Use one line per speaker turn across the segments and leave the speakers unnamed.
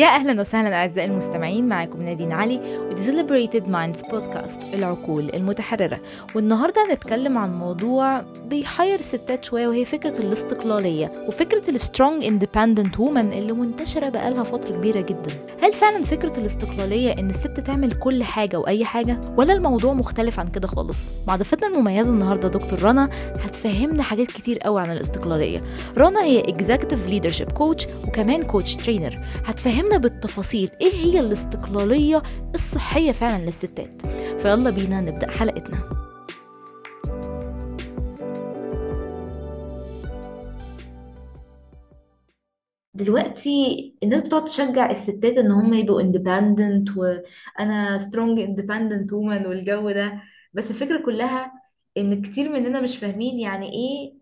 يا أهلا وسهلا أعزائي المستمعين معاكم نادين علي ودي Liberated Minds بودكاست العقول المتحررة. والنهاردة هنتكلم عن موضوع بيحير الستات شوية وهي فكرة الاستقلالية وفكره ال strong independent woman اللي منتشرة بقالها فترة كبيرة جدا. هل فعلا فكرة الاستقلالية إن الست تعمل كل حاجة واي حاجة؟ ولا الموضوع مختلف عن كده خالص؟ مع ضيفتنا المميزة النهارده دكتور رنا هتفهمنا حاجات كتير قوي عن الاستقلالية. رنا هي executive leadership coach وكمان coach trainer هتفهمنا بالتفاصيل. إيه هي الاستقلالية الصحية فعلا للستات؟ فيلا بينا نبدأ حلقتنا. دلوقتي الناس بتقعد تشجع الستات إن هم يبقوا independent وأنا strong independent woman والجو ده. بس الفكرة كلها إن كتير مننا مش فاهمين يعني إيه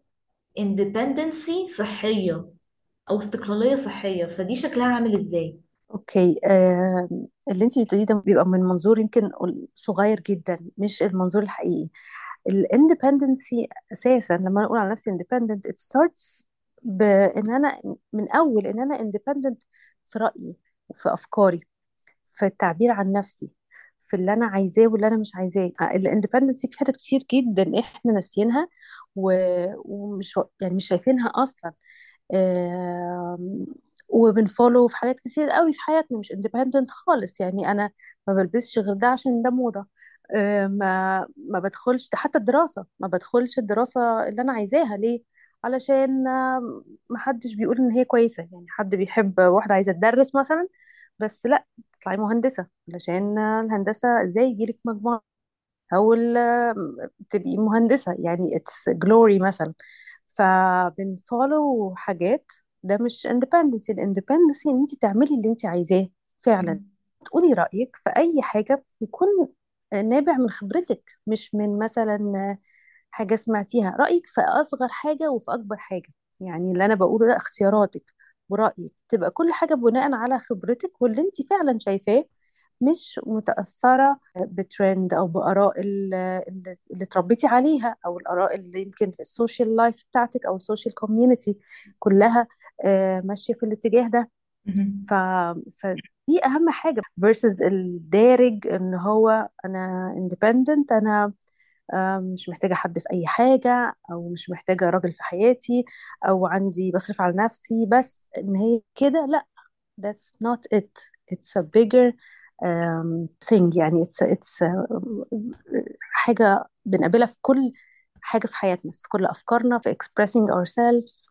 independency صحية. أو استقلالية صحية فدي شكلها عامل إزاي؟
okay آه اللي انت بتقوليه ده بيبقى من منظور يمكن صغير جدا مش المنظور الحقيقي. ال independency أساسا لما أقول على نفسي independent it starts بان أنا من أول إن أنا independent في رأيي في أفكاري في التعبير عن نفسي في اللي أنا عايزاه واللي أنا مش عايزاه. ال independency في حاجات كتير جدا إحنا ناسيينها ومش يعني مش شايفينها أصلا. وبن follow في حاجات كتير قوي في حياتنا مش independent خالص. يعني أنا ما بلبسش غير ده عشان ده موضة. آم، ما ما بدخلش حتى الدراسة ما بدخلش الدراسة اللي أنا عايزاها. ليه؟ علشان ما حدش بيقول إن هي كويسة. يعني حد بيحب واحدة عايزة تدرس مثلا بس لأ تطلعي مهندسة. علشان الهندسة إزاي يجيلك مجموعة؟ أو تبقي مهندسة. يعني it's glory مثلا. فبن follow حاجات. ده مش independency ال independency إن انت تعملي اللي انت عايزاه فعلا. تقولي رأيك في أي حاجة يكون نابع من خبرتك مش من مثلا حاجة سمعتيها. رأيك في أصغر حاجة وفي أكبر حاجة. يعني اللي أنا بقوله ده اختياراتك ورأيك. تبقى كل حاجة بناء على خبرتك واللي انت فعلا شايفاه. مش متأثرة بترند أو بآراء ال- اللي اتربيتي عليها أو الآراء اللي يمكن في ال social life بتاعتك أو ال social community كلها آه، ماشية في الاتجاه ده. ف... فدي أهم حاجة versus الدارج إن هو أنا independent أنا آه، مش محتاجة حد في أي حاجة أو مش محتاجة راجل في حياتي أو عندي بصرف على نفسي بس إن هي كده لأ that's not it it's a bigger thing يعني it's it's uh, حاجة بنقابلها في كل حاجة في حياتنا في كل أفكارنا في expressing ourselves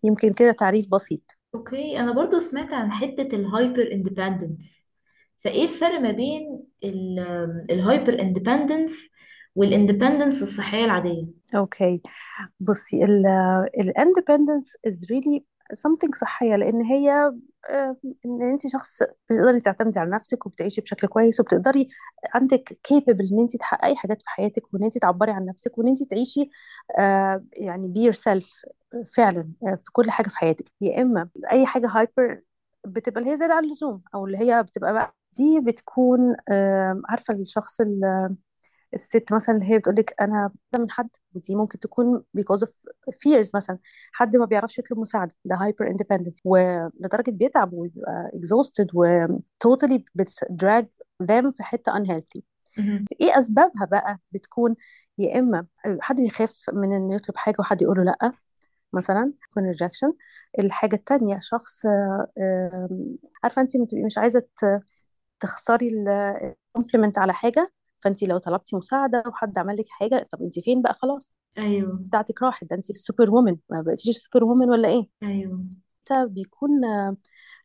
فيمكن كده تعريف بسيط.
okay أنا برضو سمعت عن حتة ال hyper independence فإيه الفرق ما بين ال hyper independence وال independence الصحية العادية؟
okay بصي ال ال independence is really something صحية لأن هي إن أنت شخص بتقدري تعتمدي على نفسك وبتعيشي بشكل كويس وبتقدري عندك capable إن أنت تحققي حاجات في حياتك وإن أنت تعبري عن نفسك وإن أنت تعيشي آه، يعني be yourself فعلا آه، في كل حاجة في حياتك. يا إما أي حاجة hyper بتبقى اللي هي زيادة عن اللزوم أو اللي هي بتبقى بقى دي بتكون عارفة الشخص الست مثلا اللي هي بتقول لك أنا من حد ودي ممكن تكون because of fears مثلا حد ما بيعرفش يطلب مساعدة ده hyper independence ولدرجة بيتعب ويبقى exhausted و totally بتdrag them في حتة unhealthy. إيه أسبابها بقى بتكون؟ يا إما حد بيخاف من إنه يطلب حاجة وحد يقول له لأ مثلا يكون rejection. الحاجة التانية شخص عارفة انت بتبقي مش عايزة تخسري ال compliment على حاجة فانت لو طلبتي مساعدة وحد عمل لك حاجة طب انت فين بقى؟ خلاص.
أيوه.
بتاعتك راحت. ده انت ال superwoman. ما بقيتيش superwoman ولا
إيه؟
أيوه. بيكون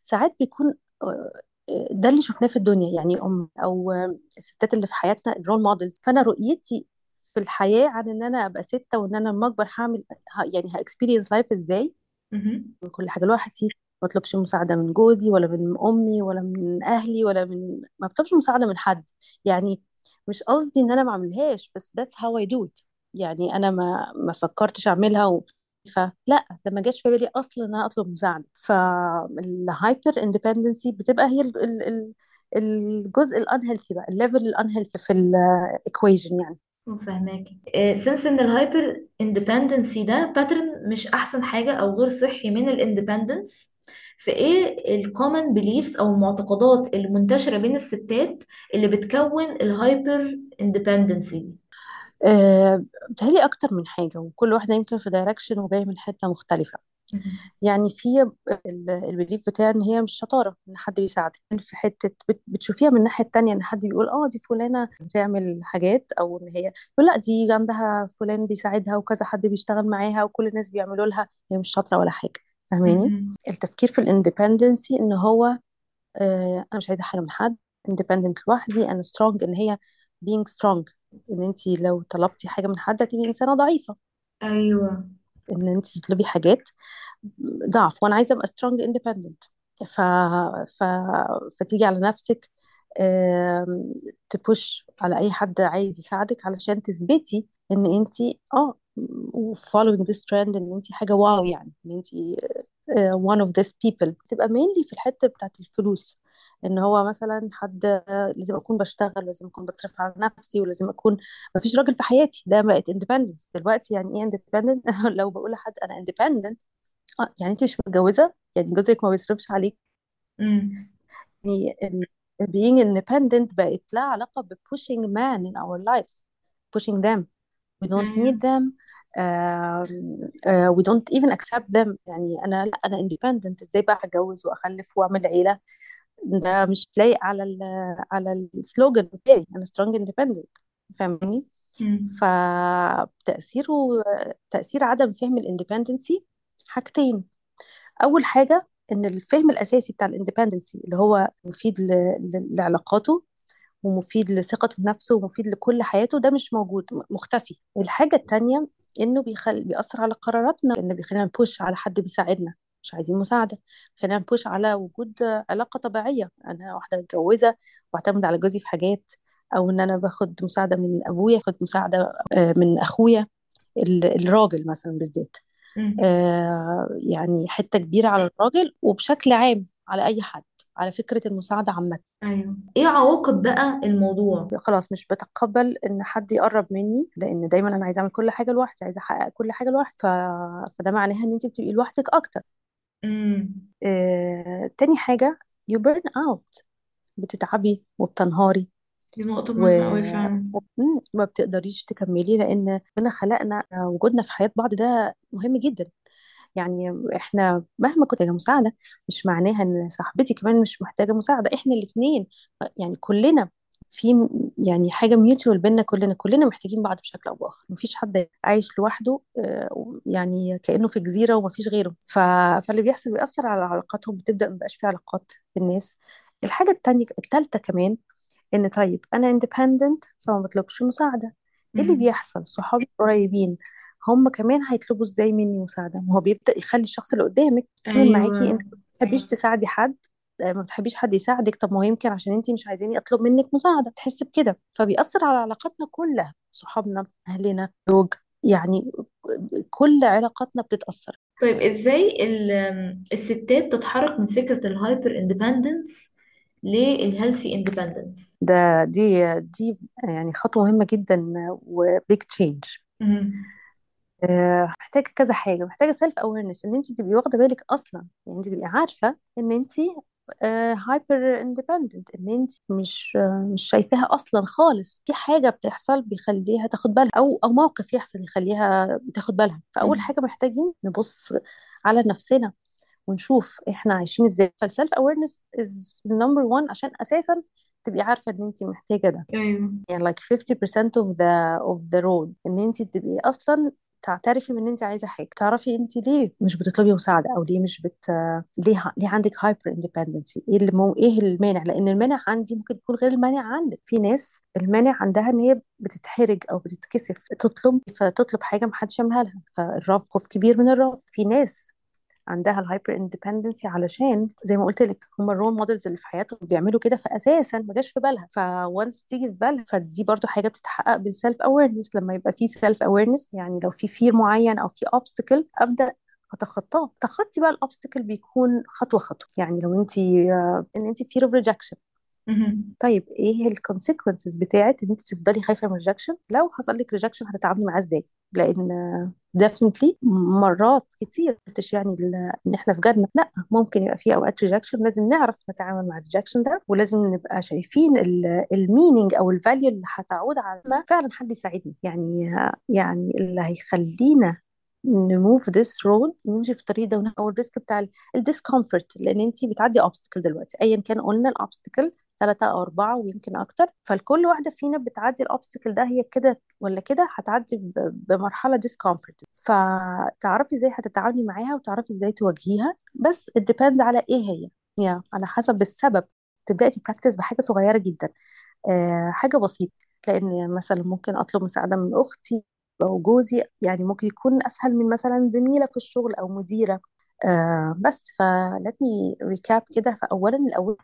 ساعات بيكون آه، آه، ده اللي شفناه في الدنيا. يعني أم أو الستات اللي في حياتنا ال role models فأنا رؤيتي في الحياة عن إن أنا أبقى ست وإن أنا لما أكبر هعمل يعني ه experience life
إزاي.
من كل حاجة لوحدي. ما أطلبش مساعدة من جوزي ولا من أمي ولا من أهلي ولا من ما بطلبش مساعدة من حد. يعني مش قصدي إن أنا ما أعملهاش بس that's how I do it. يعني أنا ما ما فكرتش أعملها و... فلا ده ما جاش في بالي أصلا إن أنا أطلب مساعدة. فال hyper independency بتبقى هي ال... ال... ال... الجزء الانهيلثي بقى الليفل الانهيلثي في الايكويجن يعني.
فاهماك. since إن ال hyper independency ده pattern مش أحسن حاجة أو غير صحي من الاندبندنس فايه ال common beliefs أو المعتقدات المنتشرة بين الستات اللي بتكون ال hyper independency
آه بتهيألي أكتر من حاجة وكل واحدة يمكن في direction وجاية من حتة مختلفة. يعني في ال- ال belief بتاع إن هي مش شطارة إن حد بيساعدك. في حتة بت- بتشوفيها من الناحية التانية إن حد بيقول آه دي فلانة بتعمل حاجات. أو إن هي يقول لا دي عندها فلان بيساعدها وكذا حد بيشتغل معاها وكل الناس بيعملوا لها. هي مش شاطرة ولا حاجة. فاهماني؟ التفكير في ال independency إن هو آه أنا مش عايزة حاجة من حد independent لوحدي أنا strong إن هي being strong. إن انت لو طلبتي حاجة من حد هتبقي إنسانة ضعيفة.
أيوه.
إن انت تطلبي حاجات ضعف وأنا عايزة أبقى strong independent ف... ف... فتيجي على نفسك ت push على أي حد عايز يساعدك علشان تثبتي إن انت آه following this trend إن انت حاجة wow يعني إن انت آه، one of these people. تبقى mainly في الحتة بتاعت الفلوس. إن هو مثلا حد آه، لازم أكون بشتغل لازم أكون بصرف على نفسي ولازم أكون ما فيش راجل في حياتي. ده بقت independence. دلوقتي يعني إيه independent لو بقول لحد أنا independent آه يعني انت مش متجوزة؟ يعني جوزك ما بيصرفش عليك؟
امم
يعني being independent بقت لها علاقة ب pushing man in our lives pushing them. We don't need them. um, uh, we don't even accept them. يعني أنا لا أنا independent. إزاي بقى هتجوز وأخلف وأعمل عيلة؟ ده مش لايق على ال على السلوجان بتاعي. أنا strong independent. فاهماني؟ فتأثيره تأثير عدم فهم الاندبندنسي حاجتين. أول حاجة إن الفهم الأساسي بتاع الاندبندنسي اللي هو مفيد لعلاقاته. ومفيد لثقته بنفسه ومفيد لكل حياته ده مش موجود مختفي. الحاجة التانية إنه بيخل... بيأثر على قراراتنا انه بيخلينا نبوش على حد بيساعدنا مش عايزين مساعدة. خلينا نبوش على وجود علاقة طبيعية أنا واحدة متجوزة واعتمد على جوزي في حاجات أو إن أنا باخد مساعدة من أبويا باخد مساعدة آه، من أخويا ال- الراجل مثلا بالذات. آه، يعني حتة كبيرة على الراجل وبشكل عام على أي حد. على فكرة المساعدة عامة.
أيوه. إيه عواقب بقى الموضوع؟
خلاص مش بتقبل إن حد يقرب مني لأن دايما أنا عايزة أعمل كل حاجة لوحدي عايزة أحقق كل حاجة لوحدي ف... فده معناها إن أنت بتبقي لوحدك أكتر.
امم
آه... تاني حاجة you burn out. بتتعبي وبتنهاري.
دي نقطة مهمة أوي فعلا.
مم، ما بتقدريش تكملي لأن ربنا خلقنا وجودنا في حياة بعض ده مهم جدا. يعني إحنا مهما كنت محتاجه مساعدة مش معناها إن صاحبتي كمان مش محتاجة مساعدة. إحنا الاثنين يعني كلنا في يعني حاجة ميوتشوال بينا كلنا كلنا محتاجين بعض بشكل أو بآخر. مفيش حد عايش لوحده آه، يعني كأنه في جزيرة ومفيش غيره. ف... فاللي بيحصل بيأثر على علاقاتهم بتبدأ مبقاش في علاقات بالناس. الحاجة التانية التالتة كمان إن طيب أنا اندبندنت فما بطلبش مساعدة. إيه اللي بيحصل؟ صحابي القريبين هم كمان هيطلبوا إزاي مني مساعدة؟ ما هو بيبدأ يخلي الشخص اللي قدامك يعمل معاكي.
أنت
ما بتحبيش تساعدي حد آه، ما بتحبيش حد يساعدك. طب ما هو يمكن عشان أنت مش عايزاني أطلب منك مساعدة. تحس بكده. فبيأثر على علاقاتنا كلها صحابنا أهلنا زوج. يعني كل علاقاتنا بتتأثر.
طيب إزاي ال- الستات تتحرك من فكرة ال hyper independence لل healthy independence
ده دي دي يعني خطوة مهمة جدا و big
change
آه، محتاجة كذا حاجة محتاجة self-awareness إن انت تبقي واخدة بالك أصلا. يعني انت تبقي عارفة إن انت hyper independent إن انت مش آه، مش شايفاها أصلا خالص. في حاجة بتحصل بيخليها تاخد بالها أو أو موقف يحصل يخليها تاخد بالها. فأول حاجة محتاجين نبص على نفسنا ونشوف إحنا عايشين إزاي. فال self-awareness is number 1 عشان أساسا تبقي عارفة إن انت محتاجة ده.
أيوه.
يعني like 50% of the of the road. إن انت تبقي أصلا تعترفي من ان انت عايزة حاجة. تعرفي انت ليه مش بتطلبي مساعدة أو ليه مش بت ليه ليه عندك hyper independency إيه اللي مو... إيه المانع؟ لأن المانع عندي ممكن يكون غير المانع عندك. في ناس المانع عندها إن هي بتتحرج أو بتتكسف تطلب فتطلب حاجة محدش يعملها لها فالرفض خوف كبير من الرفض. في ناس عندها ال hyper independency علشان زي ما قلت لك هم ال role models اللي في حياتهم بيعملوا كده فاساسا ما جاش في بالها. ف once تيجي في بالها فدي برضو حاجة بتتحقق بال self-awareness لما يبقى في self-awareness يعني لو في fear معين أو في obstacle أبدأ أتخطاه. تخطي بقى ال obstacle بيكون خطوة خطوة. يعني لو انت إن انت fear of rejection طيب إيه ال consequences بتاعت إن أنت تفضلي خايفة من ال rejection لو حصل لك rejection هتتعاملي معاه إزاي؟ لأن definitely مرات كتير مش يعني إن إحنا في جنه لأ ممكن يبقى في أوقات rejection لازم نعرف نتعامل مع ال rejection ده ولازم نبقى شايفين ال meaning أو ال value اللي هتعود على ما فعلا حد يساعدني يعني يعني اللي هيخلينا ن move this road نمشي في الطريق ده أو ال risk بتاع ال discomfort لأن أنت بتعدي obstacle دلوقتي. ايا كان قلنا ال obstacle ثلاثة أو أربعة ويمكن أكتر. فالكل واحدة فينا بتعدي ال obstacle ده هي كده ولا كده هتعدي بمرحلة discomfort. فتعرفي إزاي هتتعاملي معاها وتعرفي إزاي تواجهيها. بس depend على إيه هي. يعني على حسب السبب. تبدأي ت practice بحاجة صغيرة جدا. آه حاجة بسيطة. لأن مثلا ممكن أطلب مساعدة من أختي أو جوزي. يعني ممكن يكون أسهل من مثلا زميلة في الشغل أو مديرة. آه بس ف let me recap كده. فأولا الأول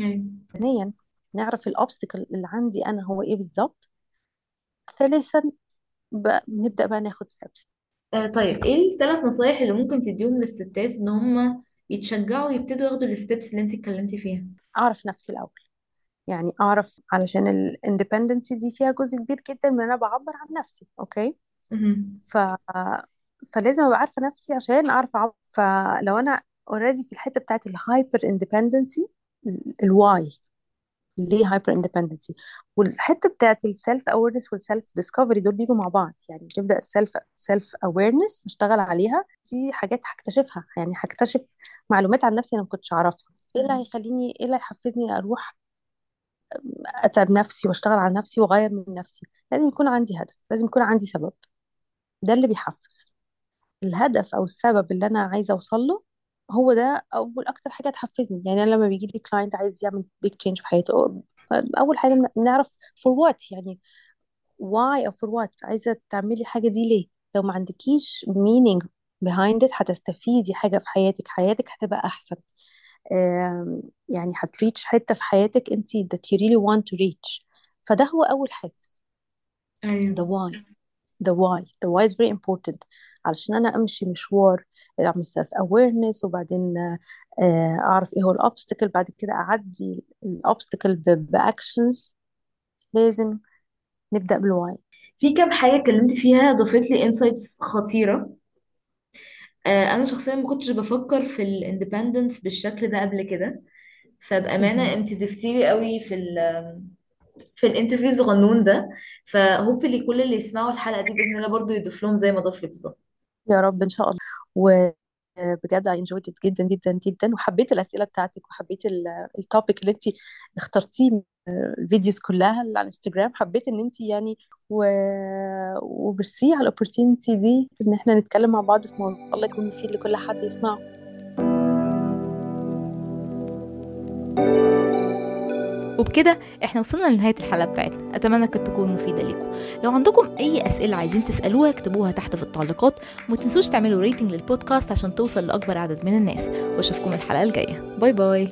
أيوة.
ثانيا نعرف ال obstacle اللي عندي أنا هو إيه بالظبط ثالثا نبدأ بقى ناخد steps
آه طيب إيه الثلاث نصايح اللي ممكن تديهم للستات إن هم يتشجعوا يبتدوا ياخدوا ال steps اللي أنت اتكلمتي فيها؟
أعرف نفسي الأول. يعني أعرف علشان ال independency دي فيها جزء كبير جدا من أنا بعبر عن نفسي okay؟
مهم.
ف فلازم أبقى عارفة نفسي عشان أعرف اعبر فلو أنا already في الحتة بتاعت ال hyper independency ال why ليه hyper independency والحتة بتاعت ال self-awareness وال self-discovery دول بيجوا مع بعض. يعني تبدأ ال self self-awareness أشتغل عليها. دي حاجات هكتشفها. يعني هكتشف معلومات عن نفسي أنا ما كنتش أعرفها. إيه اللي هيخليني إيه اللي هيحفزني أروح أتعب نفسي وأشتغل على نفسي وأغير من نفسي؟ لازم يكون عندي هدف. لازم يكون عندي سبب. ده اللي بيحفز. الهدف أو السبب اللي أنا عايزة أوصل له هو ده أول أكتر حاجة تحفزني. يعني أنا لما بيجي لي client عايز يعمل big change في حياته أول حاجة نعرف for what يعني؟ why أو for what عايزة تعملي الحاجة دي ليه؟ لو ما عندكيش meaning behind it هتستفيدي حاجة في حياتك حياتك هتبقى أحسن. آم، يعني هت reach حتة في حياتك انت that you really want to reach. فده هو أول حافز the
أيوه
why. The why. The why is very important. علشان أنا أمشي مشوار أعمل self awareness وبعدين آه، أعرف إيه هو ال obstacle بعد كده أعدي ال obstacle ب actions لازم نبدأ بال why
في كام حاجة اتكلمت فيها ضافت لي insights خطيرة. آه أنا شخصيا ما كنتش بفكر في ال independence بالشكل ده قبل كده. فبأمانة انت ضفتي لي قوي في ال في ال interview الصغنون ده. ف hopefully كل اللي يسمعوا الحلقة دي بإذن الله برضو يضيف لهم زي ما ضاف لي بالظبط.
يا رب إن شاء الله. وبجد enjoyed it جدا جدا جدا. وحبيت الأسئلة بتاعتك وحبيت ال topic اللي انت اخترتيه الفيديوز كلها اللي على الانستجرام حبيت إن انت يعني و... وبرسي على ال opportunity دي إن إحنا نتكلم مع بعض في موضوع الله يكون مفيد لكل حد يسمعه.
وبكده إحنا وصلنا لنهاية الحلقة بتاعتنا. أتمنى كانت تكون مفيدة ليكم. لو عندكم أي أسئلة عايزين تسألوها اكتبوها تحت في التعليقات. وما تنسوش تعملوا rating للبودكاست عشان توصل لأكبر عدد من الناس. وأشوفكم الحلقة الجاية. باي باي.